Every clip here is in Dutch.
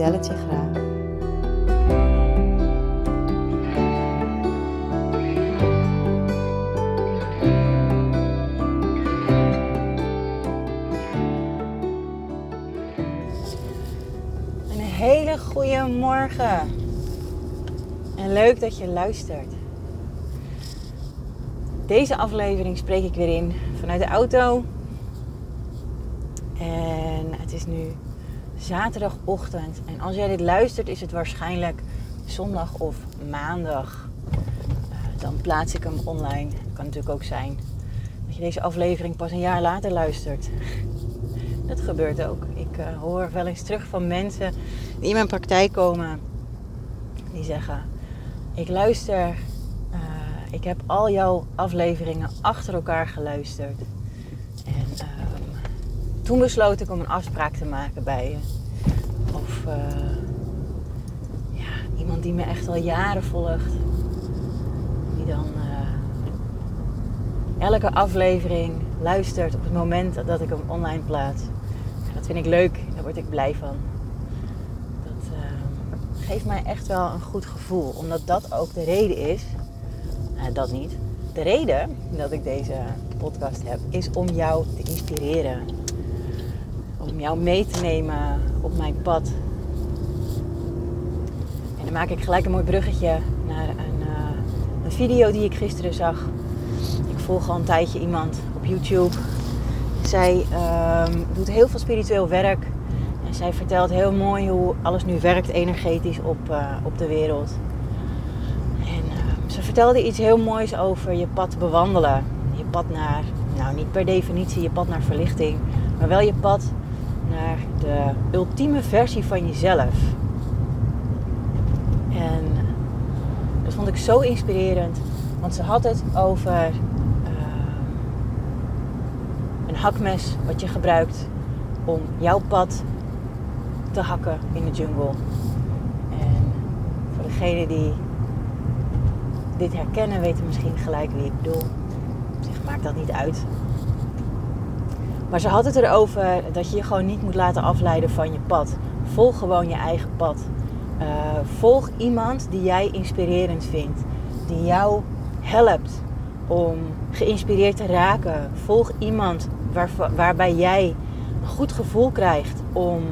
graag. Een hele goede morgen. En leuk dat je luistert. Deze aflevering spreek ik weer in vanuit de auto. En het is nu zaterdagochtend. En als jij dit luistert, is het waarschijnlijk zondag of maandag. Uh, dan plaats ik hem online. Kan natuurlijk ook zijn dat je deze aflevering pas een jaar later luistert. Dat gebeurt ook. Ik uh, hoor wel eens terug van mensen die in mijn praktijk komen. Die zeggen: Ik luister, uh, ik heb al jouw afleveringen achter elkaar geluisterd. En toen besloot ik om een afspraak te maken bij je. Of uh, ja, iemand die me echt al jaren volgt. Die dan uh, elke aflevering luistert op het moment dat ik hem online plaats. Dat vind ik leuk, daar word ik blij van. Dat uh, geeft mij echt wel een goed gevoel. Omdat dat ook de reden is. dat niet. De reden dat ik deze podcast heb, is om jou te inspireren jou mee te nemen op mijn pad. En dan maak ik gelijk een mooi bruggetje naar een, uh, een video die ik gisteren zag. Ik volg al een tijdje iemand op YouTube. Zij uh, doet heel veel spiritueel werk. En zij vertelt heel mooi hoe alles nu werkt energetisch op, uh, op de wereld. En ehm, ze vertelde iets heel moois over je pad bewandelen. Je pad naar, nou niet per definitie je pad naar verlichting, maar wel je pad naar de ultieme versie van jezelf. En dat vond ik zo inspirerend, want ze had het over uh, een hakmes wat je gebruikt om jouw pad te hakken in de jungle. En voor degenen die dit herkennen, weten misschien gelijk wie ik bedoel. Op zich maakt dat niet uit. Maar ze had het erover dat je je gewoon niet moet laten afleiden van je pad. Volg gewoon je eigen pad. Uh, volg iemand die jij inspirerend vindt. Die jou helpt om geïnspireerd te raken. Volg iemand waar, waarbij jij een goed gevoel krijgt om,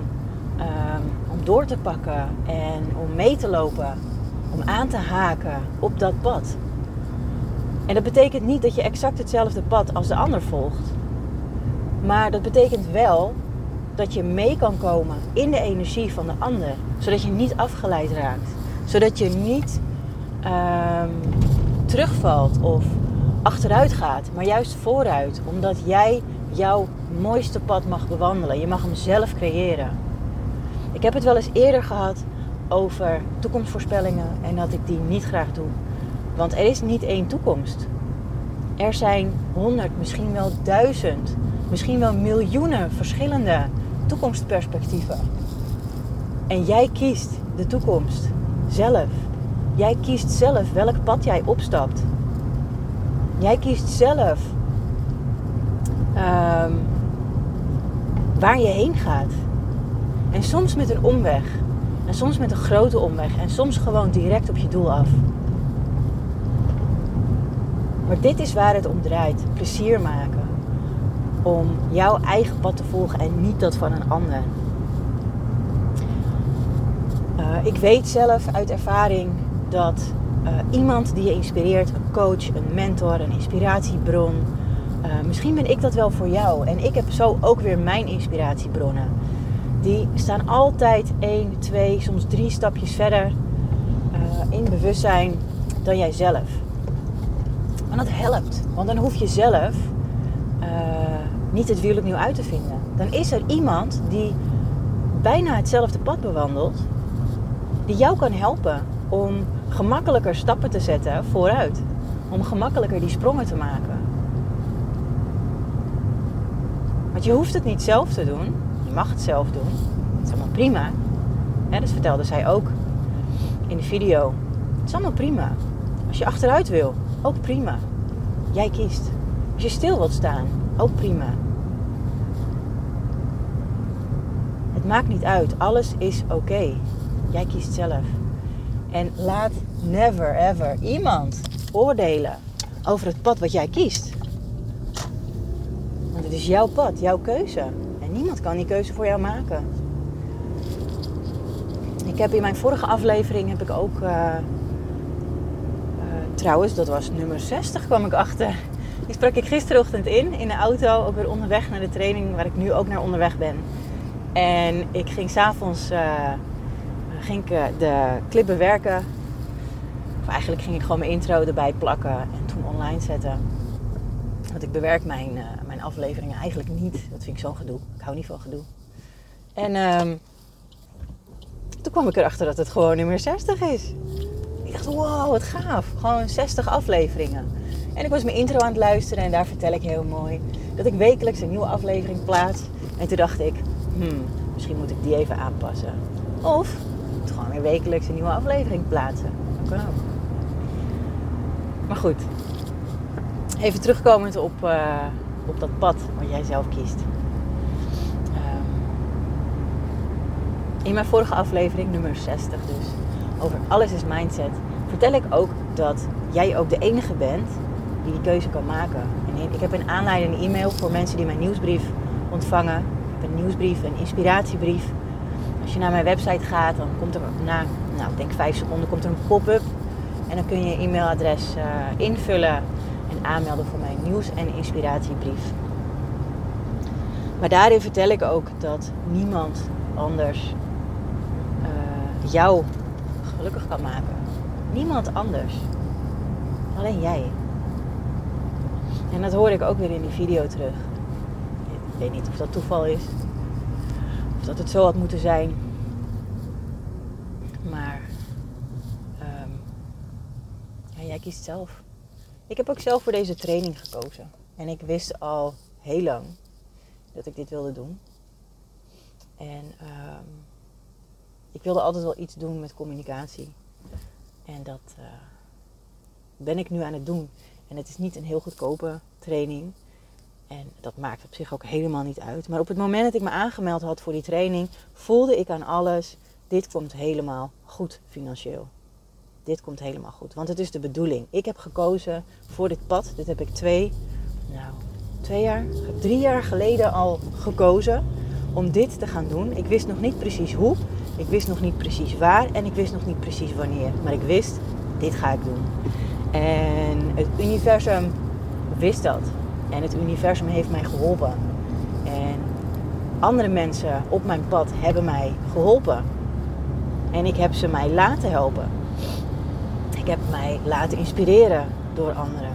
um, om door te pakken en om mee te lopen. Om aan te haken op dat pad. En dat betekent niet dat je exact hetzelfde pad als de ander volgt. Maar dat betekent wel dat je mee kan komen in de energie van de ander. Zodat je niet afgeleid raakt. Zodat je niet um, terugvalt of achteruit gaat. Maar juist vooruit. Omdat jij jouw mooiste pad mag bewandelen. Je mag hem zelf creëren. Ik heb het wel eens eerder gehad over toekomstvoorspellingen. En dat ik die niet graag doe. Want er is niet één toekomst. Er zijn honderd, misschien wel duizend misschien wel miljoenen verschillende toekomstperspectieven. En jij kiest de toekomst zelf. Jij kiest zelf welk pad jij opstapt. Jij kiest zelf um, waar je heen gaat. En soms met een omweg. En soms met een grote omweg. En soms gewoon direct op je doel af. Maar dit is waar het om draait. Plezier maken om jouw eigen pad te volgen en niet dat van een ander. Uh, ik weet zelf uit ervaring dat uh, iemand die je inspireert, een coach, een mentor, een inspiratiebron, uh, misschien ben ik dat wel voor jou. En ik heb zo ook weer mijn inspiratiebronnen. Die staan altijd één, twee, soms drie stapjes verder in bewustzijn dan jijzelf. En dat helpt, want dan hoef je zelf niet het wiel opnieuw uit te vinden. Dan is er iemand die bijna hetzelfde pad bewandelt die jou kan helpen om gemakkelijker stappen te zetten vooruit. Om gemakkelijker die sprongen te maken. Want je hoeft het niet zelf te doen. Je mag het zelf doen. Dat is allemaal prima. Dat vertelde zij ook in de video. Het is allemaal prima. Als je achteruit wil, ook prima. Jij kiest. Als je stil wilt staan, ook prima. Het maakt niet uit. Alles is oké. Jij kiest zelf. En laat never ever iemand oordelen over het pad wat jij kiest. Want het is jouw pad, jouw keuze. En niemand kan die keuze voor jou maken. Ik heb in mijn vorige aflevering heb ik ook. Uh, uh, trouwens, dat was nummer 60 kwam ik achter. Die sprak ik gisterochtend in, in de auto, ook weer onderweg naar de training waar ik nu ook naar onderweg ben. En ik ging s'avonds uh, ging ik, de clip bewerken. Of eigenlijk ging ik gewoon mijn intro erbij plakken en toen online zetten. Want ik bewerk mijn, mijn afleveringen eigenlijk niet. Dat vind ik zo'n gedoe. Ik hou niet van gedoe. En ehm, toen kwam ik erachter dat het gewoon nummer 60 is. Ik dacht, wow, wat gaaf. Gewoon 60 afleveringen. En ik was mijn intro aan het luisteren en daar vertel ik heel mooi dat ik wekelijks een nieuwe aflevering plaats. En toen dacht ik, hmm, misschien moet ik die even aanpassen. Of gewoon weer wekelijks een nieuwe aflevering plaatsen. Dat kan ook. Maar goed, even terugkomend op, uh, op dat pad wat jij zelf kiest. In mijn vorige aflevering, nummer 60 dus, over alles is mindset, vertel ik ook dat jij ook de enige bent die die keuze kan maken. En ik heb een aanleidende e-mail voor mensen die mijn nieuwsbrief ontvangen. Een nieuwsbrief, een inspiratiebrief. Als je naar mijn website gaat, dan komt er na, nou, ik denk vijf seconden, komt er een pop-up. En dan kun je je e-mailadres uh, invullen en aanmelden voor mijn nieuws- en inspiratiebrief. Maar daarin vertel ik ook dat niemand anders jou gelukkig kan maken. Niemand anders. Alleen jij. En dat hoor ik ook weer in die video terug. Ik weet niet of dat toeval is. Of dat het zo had moeten zijn. Maar um, ja, jij kiest zelf. Ik heb ook zelf voor deze training gekozen. En ik wist al heel lang dat ik dit wilde doen. En um, ik wilde altijd wel iets doen met communicatie. En dat uh, ben ik nu aan het doen. En het is niet een heel goedkope training. En dat maakt op zich ook helemaal niet uit. Maar op het moment dat ik me aangemeld had voor die training, voelde ik aan alles: dit komt helemaal goed financieel. Dit komt helemaal goed. Want het is de bedoeling. Ik heb gekozen voor dit pad. Dit heb ik twee, nou, twee jaar, drie jaar geleden al gekozen om dit te gaan doen. Ik wist nog niet precies hoe. Ik wist nog niet precies waar en ik wist nog niet precies wanneer. Maar ik wist, dit ga ik doen. En het universum wist dat. En het universum heeft mij geholpen. En andere mensen op mijn pad hebben mij geholpen. En ik heb ze mij laten helpen. Ik heb mij laten inspireren door anderen.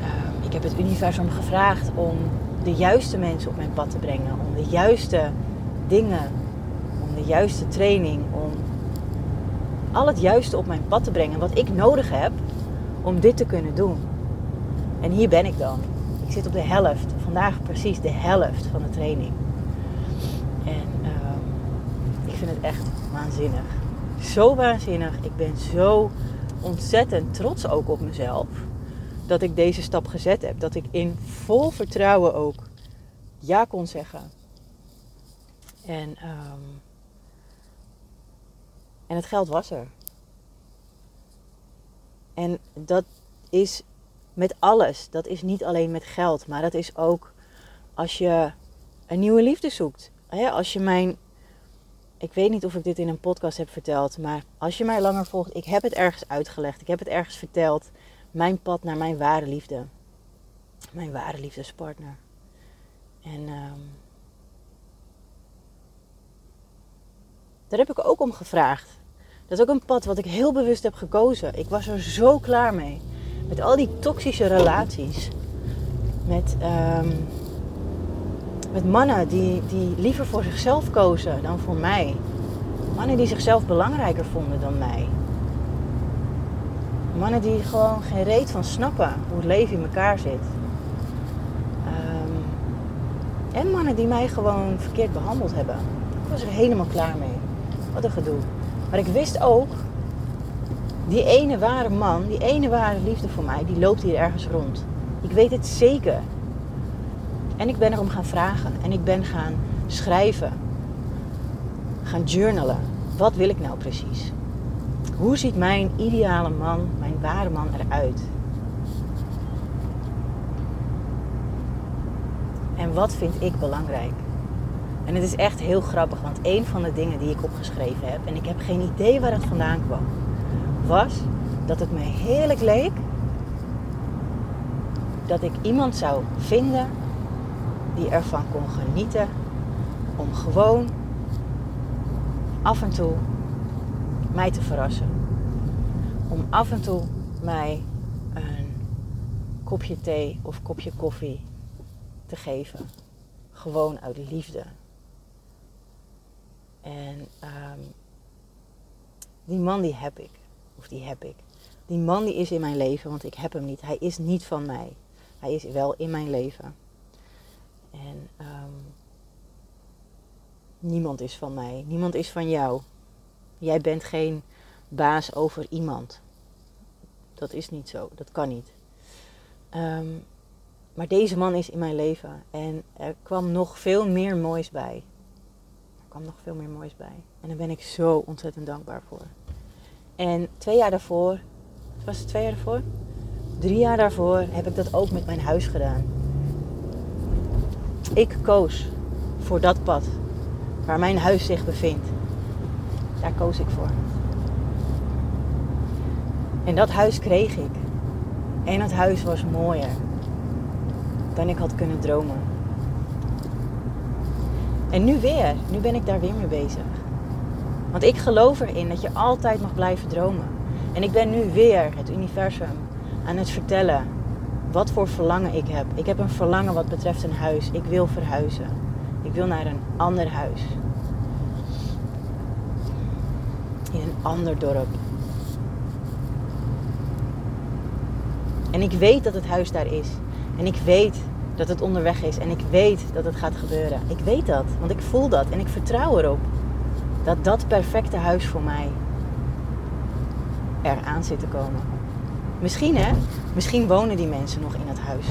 Ehm, ik heb het universum gevraagd om de juiste mensen op mijn pad te brengen. Om de juiste dingen de juiste training, om al het juiste op mijn pad te brengen wat ik nodig heb om dit te kunnen doen. En hier ben ik dan. Ik zit op de helft, vandaag precies de helft van de training. En uh, ik vind het echt waanzinnig. Zo waanzinnig. Ik ben zo ontzettend trots ook op mezelf. Dat ik deze stap gezet heb. Dat ik in vol vertrouwen ook ja kon zeggen. En um, en het geld was er. En dat is met alles. Dat is niet alleen met geld, maar dat is ook als je een nieuwe liefde zoekt. Als je mijn. Ik weet niet of ik dit in een podcast heb verteld, maar als je mij langer volgt, ik heb het ergens uitgelegd. Ik heb het ergens verteld. Mijn pad naar mijn ware liefde. Mijn ware liefdespartner. En um, daar heb ik ook om gevraagd. Dat is ook een pad wat ik heel bewust heb gekozen. Ik was er zo klaar mee. Met al die toxische relaties. Met, um, met mannen die, die liever voor zichzelf kozen dan voor mij. Mannen die zichzelf belangrijker vonden dan mij. Mannen die gewoon geen reet van snappen hoe het leven in elkaar zit. Ehm, en mannen die mij gewoon verkeerd behandeld hebben. Ik was er helemaal klaar mee. Wat een gedoe. Maar ik wist ook, die ene ware man, die ene ware liefde voor mij, die loopt hier ergens rond. Ik weet het zeker. En ik ben erom gaan vragen en ik ben gaan schrijven, gaan journalen. Wat wil ik nou precies? Hoe ziet mijn ideale man, mijn ware man eruit? En wat vind ik belangrijk? En het is echt heel grappig, want een van de dingen die ik opgeschreven heb, en ik heb geen idee waar het vandaan kwam, was dat het me heerlijk leek dat ik iemand zou vinden die ervan kon genieten om gewoon af en toe mij te verrassen. Om af en toe mij een kopje thee of kopje koffie te geven. Gewoon uit liefde. En um, die man die heb ik. Of die heb ik. Die man die is in mijn leven, want ik heb hem niet. Hij is niet van mij. Hij is wel in mijn leven. En um, niemand is van mij. Niemand is van jou. Jij bent geen baas over iemand. Dat is niet zo. Dat kan niet. Um, maar deze man is in mijn leven. En er kwam nog veel meer moois bij. Er kwam nog veel meer moois bij. En daar ben ik zo ontzettend dankbaar voor. En twee jaar daarvoor, was het twee jaar daarvoor? Drie jaar daarvoor heb ik dat ook met mijn huis gedaan. Ik koos voor dat pad waar mijn huis zich bevindt. Daar koos ik voor. En dat huis kreeg ik. En het huis was mooier dan ik had kunnen dromen. En nu weer, nu ben ik daar weer mee bezig. Want ik geloof erin dat je altijd mag blijven dromen. En ik ben nu weer het universum aan het vertellen wat voor verlangen ik heb. Ik heb een verlangen wat betreft een huis. Ik wil verhuizen. Ik wil naar een ander huis. In een ander dorp. En ik weet dat het huis daar is. En ik weet dat het onderweg is. En ik weet dat het gaat gebeuren. Ik weet dat, want ik voel dat en ik vertrouw erop. Dat dat perfecte huis voor mij eraan zit te komen. Misschien hè, misschien wonen die mensen nog in het huis.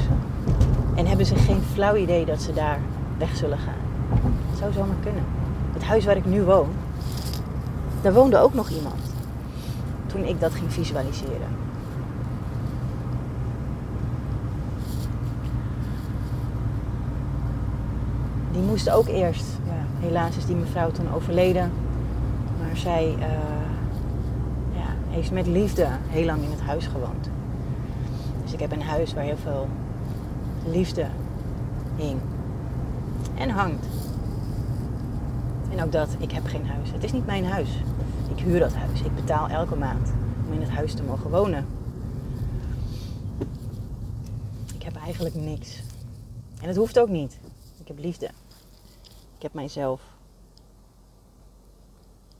En hebben ze geen flauw idee dat ze daar weg zullen gaan. Dat zou zomaar kunnen. Het huis waar ik nu woon, daar woonde ook nog iemand. Toen ik dat ging visualiseren. Die moest ook eerst. Ja, helaas is die mevrouw toen overleden. Maar zij uh, ja, heeft met liefde heel lang in het huis gewoond. Dus ik heb een huis waar heel veel liefde hing. En hangt. En ook dat, ik heb geen huis. Het is niet mijn huis. Ik huur dat huis. Ik betaal elke maand om in het huis te mogen wonen. Ik heb eigenlijk niks. En het hoeft ook niet. Ik heb liefde. Ik heb mijzelf.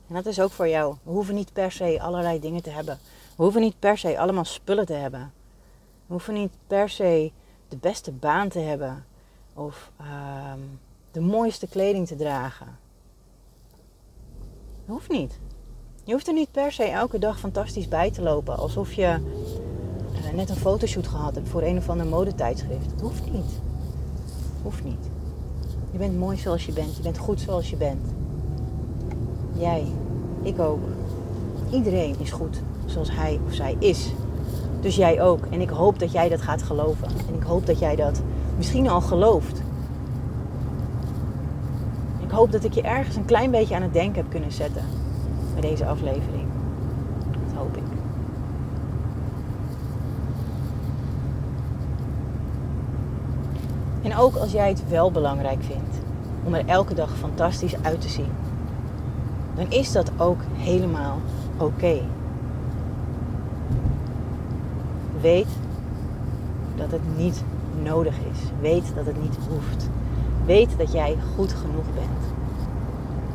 En dat is ook voor jou. We hoeven niet per se allerlei dingen te hebben. We hoeven niet per se allemaal spullen te hebben. We hoeven niet per se de beste baan te hebben. Of uh, de mooiste kleding te dragen. Dat hoeft niet. Je hoeft er niet per se elke dag fantastisch bij te lopen. Alsof je uh, net een fotoshoot gehad hebt voor een of ander modetijdschrift. Dat hoeft niet. Hoeft niet. Je bent mooi zoals je bent. Je bent goed zoals je bent. Jij, ik ook. Iedereen is goed zoals hij of zij is. Dus jij ook. En ik hoop dat jij dat gaat geloven. En ik hoop dat jij dat misschien al gelooft. Ik hoop dat ik je ergens een klein beetje aan het denken heb kunnen zetten met deze aflevering. Dat hoop ik. En ook als jij het wel belangrijk vindt om er elke dag fantastisch uit te zien, dan is dat ook helemaal oké. Weet dat het niet nodig is. Weet dat het niet hoeft. Weet dat jij goed genoeg bent.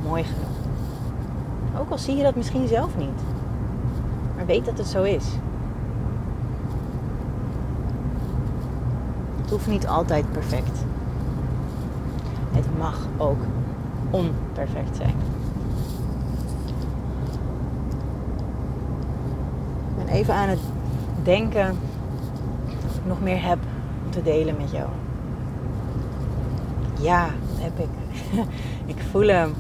Mooi genoeg. Ook al zie je dat misschien zelf niet. Maar weet dat het zo is. Het hoeft niet altijd perfect. Het mag ook onperfect zijn. Ik ben even aan het denken of ik nog meer heb om te delen met jou. Ja, heb ik. ik voel hem.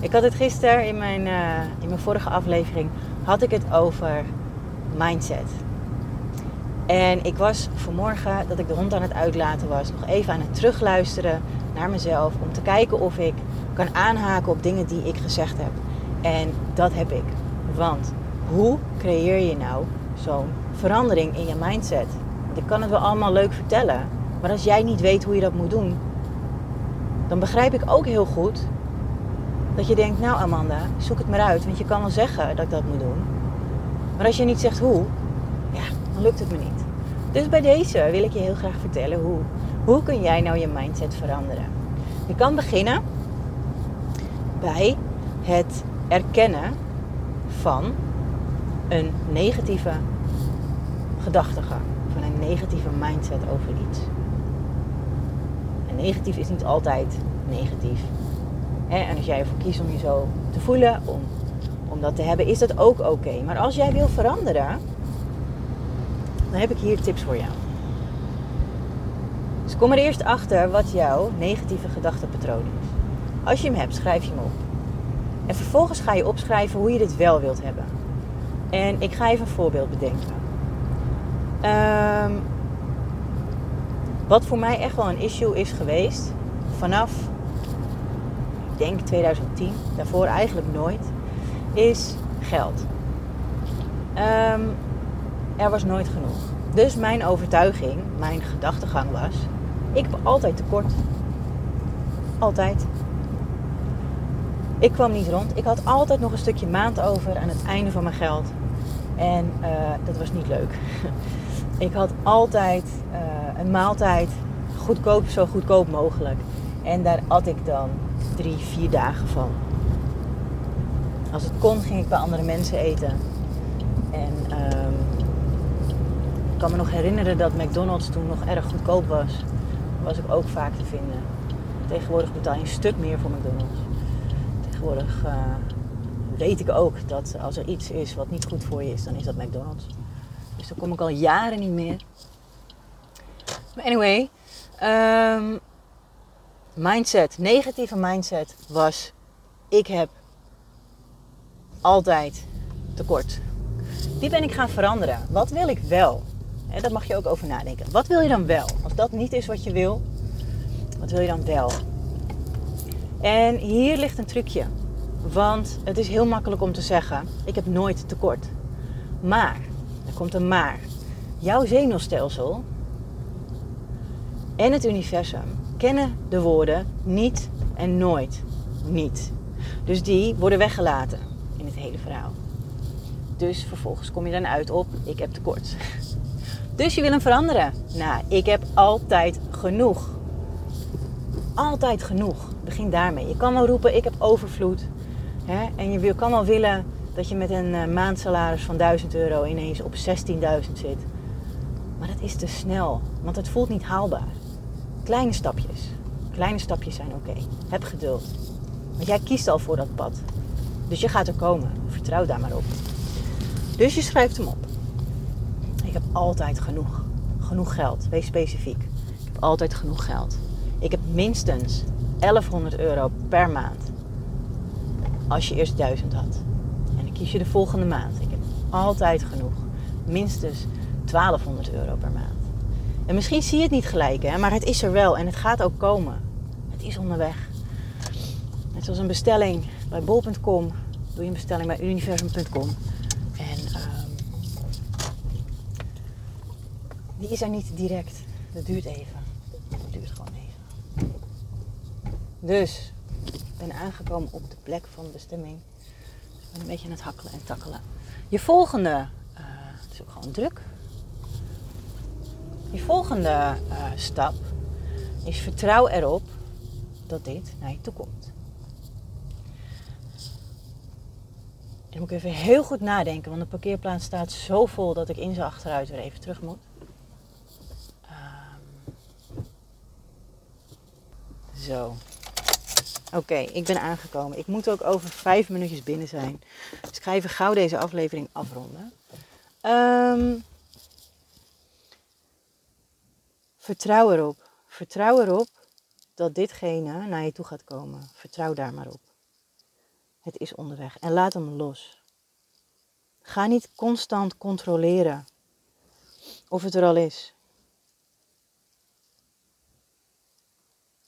Ik had het gisteren in mijn, uh, in mijn vorige aflevering had ik het over mindset. En ik was vanmorgen dat ik de hond aan het uitlaten was, nog even aan het terugluisteren naar mezelf om te kijken of ik kan aanhaken op dingen die ik gezegd heb. En dat heb ik. Want hoe creëer je nou zo'n verandering in je mindset? Want ik kan het wel allemaal leuk vertellen, maar als jij niet weet hoe je dat moet doen, dan begrijp ik ook heel goed dat je denkt, nou Amanda, zoek het maar uit, want je kan wel zeggen dat ik dat moet doen. Maar als je niet zegt hoe, ja, dan lukt het me niet. Dus bij deze wil ik je heel graag vertellen hoe. Hoe kun jij nou je mindset veranderen? Je kan beginnen bij het erkennen van een negatieve gedachtegang, van een negatieve mindset over iets. En negatief is niet altijd negatief. En als jij ervoor kiest om je zo te voelen, om, om dat te hebben, is dat ook oké. Maar als jij wil veranderen, dan heb ik hier tips voor jou. Dus kom er eerst achter wat jouw negatieve gedachtepatroon is. Als je hem hebt, schrijf je hem op. En vervolgens ga je opschrijven hoe je dit wel wilt hebben. En ik ga even een voorbeeld bedenken. Um, wat voor mij echt wel een issue is geweest vanaf, ik denk 2010, daarvoor eigenlijk nooit, is geld. Um, er was nooit genoeg. Dus mijn overtuiging, mijn gedachtegang was: ik heb altijd tekort. Altijd. Ik kwam niet rond. Ik had altijd nog een stukje maand over aan het einde van mijn geld. En uh, dat was niet leuk. ik had altijd uh, een maaltijd goedkoop, zo goedkoop mogelijk. En daar at ik dan drie, vier dagen van. Als het kon, ging ik bij andere mensen eten. En ik kan me nog herinneren dat McDonald's toen nog erg goedkoop was. was ik ook vaak te vinden. Tegenwoordig betaal je een stuk meer voor McDonald's. Tegenwoordig uh, weet ik ook dat als er iets is wat niet goed voor je is, dan is dat McDonald's. Dus daar kom ik al jaren niet meer. Anyway, um, mindset, negatieve mindset was: ik heb altijd tekort. Die ben ik gaan veranderen. Wat wil ik wel? En daar mag je ook over nadenken. Wat wil je dan wel? Als dat niet is wat je wil, wat wil je dan wel? En hier ligt een trucje. Want het is heel makkelijk om te zeggen: ik heb nooit tekort. Maar, er komt een maar. Jouw zenuwstelsel en het universum kennen de woorden niet en nooit niet. Dus die worden weggelaten in het hele verhaal. Dus vervolgens kom je dan uit op: ik heb tekort. Dus je wil hem veranderen. Nou, ik heb altijd genoeg. Altijd genoeg. Begin daarmee. Je kan wel roepen: ik heb overvloed. Hè? En je kan wel willen dat je met een uh, maandsalaris van 1000 euro ineens op 16.000 zit. Maar dat is te snel, want het voelt niet haalbaar. Kleine stapjes. Kleine stapjes zijn oké. Heb geduld. Want jij kiest al voor dat pad. Dus je gaat er komen. Vertrouw daar maar op. Dus je schrijft hem op. Ik heb altijd genoeg. Genoeg geld. Wees specifiek. Ik heb altijd genoeg geld. Ik heb minstens 1100 euro per maand. Als je eerst 1000 had. En dan kies je de volgende maand. Ik heb altijd genoeg. Minstens 1200 euro per maand. En misschien zie je het niet gelijk, hè, maar het is er wel en het gaat ook komen. Het is onderweg. Net zoals een bestelling bij bol.com. Doe je een bestelling bij universum.com. En um, die is er niet direct. Dat duurt even. Dat duurt gewoon even. Dus, ik ben aangekomen op de plek van bestemming. Ik een beetje aan het hakkelen en takkelen. Je volgende, uh, het is ook gewoon druk. Je volgende uh, stap is vertrouw erop dat dit naar je toe komt. dan moet ik even heel goed nadenken, want de parkeerplaats staat zo vol dat ik in zijn achteruit weer even terug moet. Zo. Oké, ik ben aangekomen. Ik moet ook over vijf minuutjes binnen zijn. Dus ik ga even gauw deze aflevering afronden. Ehm, vertrouw erop. Vertrouw erop dat ditgene naar je toe gaat komen. Vertrouw daar maar op. Het is onderweg en laat hem los. Ga niet constant controleren of het er al is.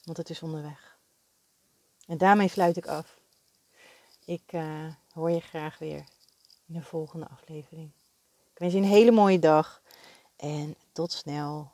Want het is onderweg. En daarmee sluit ik af. Ik uh, hoor je graag weer in de volgende aflevering. Ik wens je een hele mooie dag en tot snel.